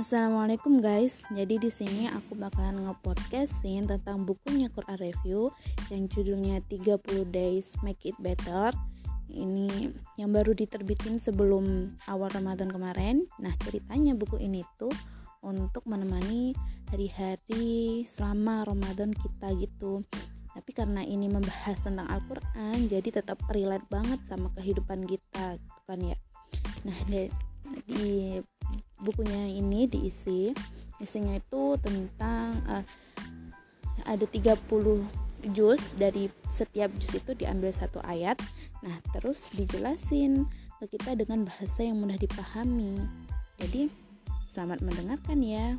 Assalamualaikum guys. Jadi di sini aku bakalan ngepodcastin tentang bukunya Quran Review yang judulnya 30 Days Make It Better. Ini yang baru diterbitin sebelum awal Ramadan kemarin. Nah, ceritanya buku ini tuh untuk menemani hari-hari selama Ramadan kita gitu. Tapi karena ini membahas tentang Al-Qur'an, jadi tetap relate banget sama kehidupan kita, gitu kan ya. Nah, di bukunya ini diisi. Isinya itu tentang uh, ada 30 juz dari setiap juz itu diambil satu ayat. Nah terus dijelasin ke kita dengan bahasa yang mudah dipahami. Jadi selamat mendengarkan ya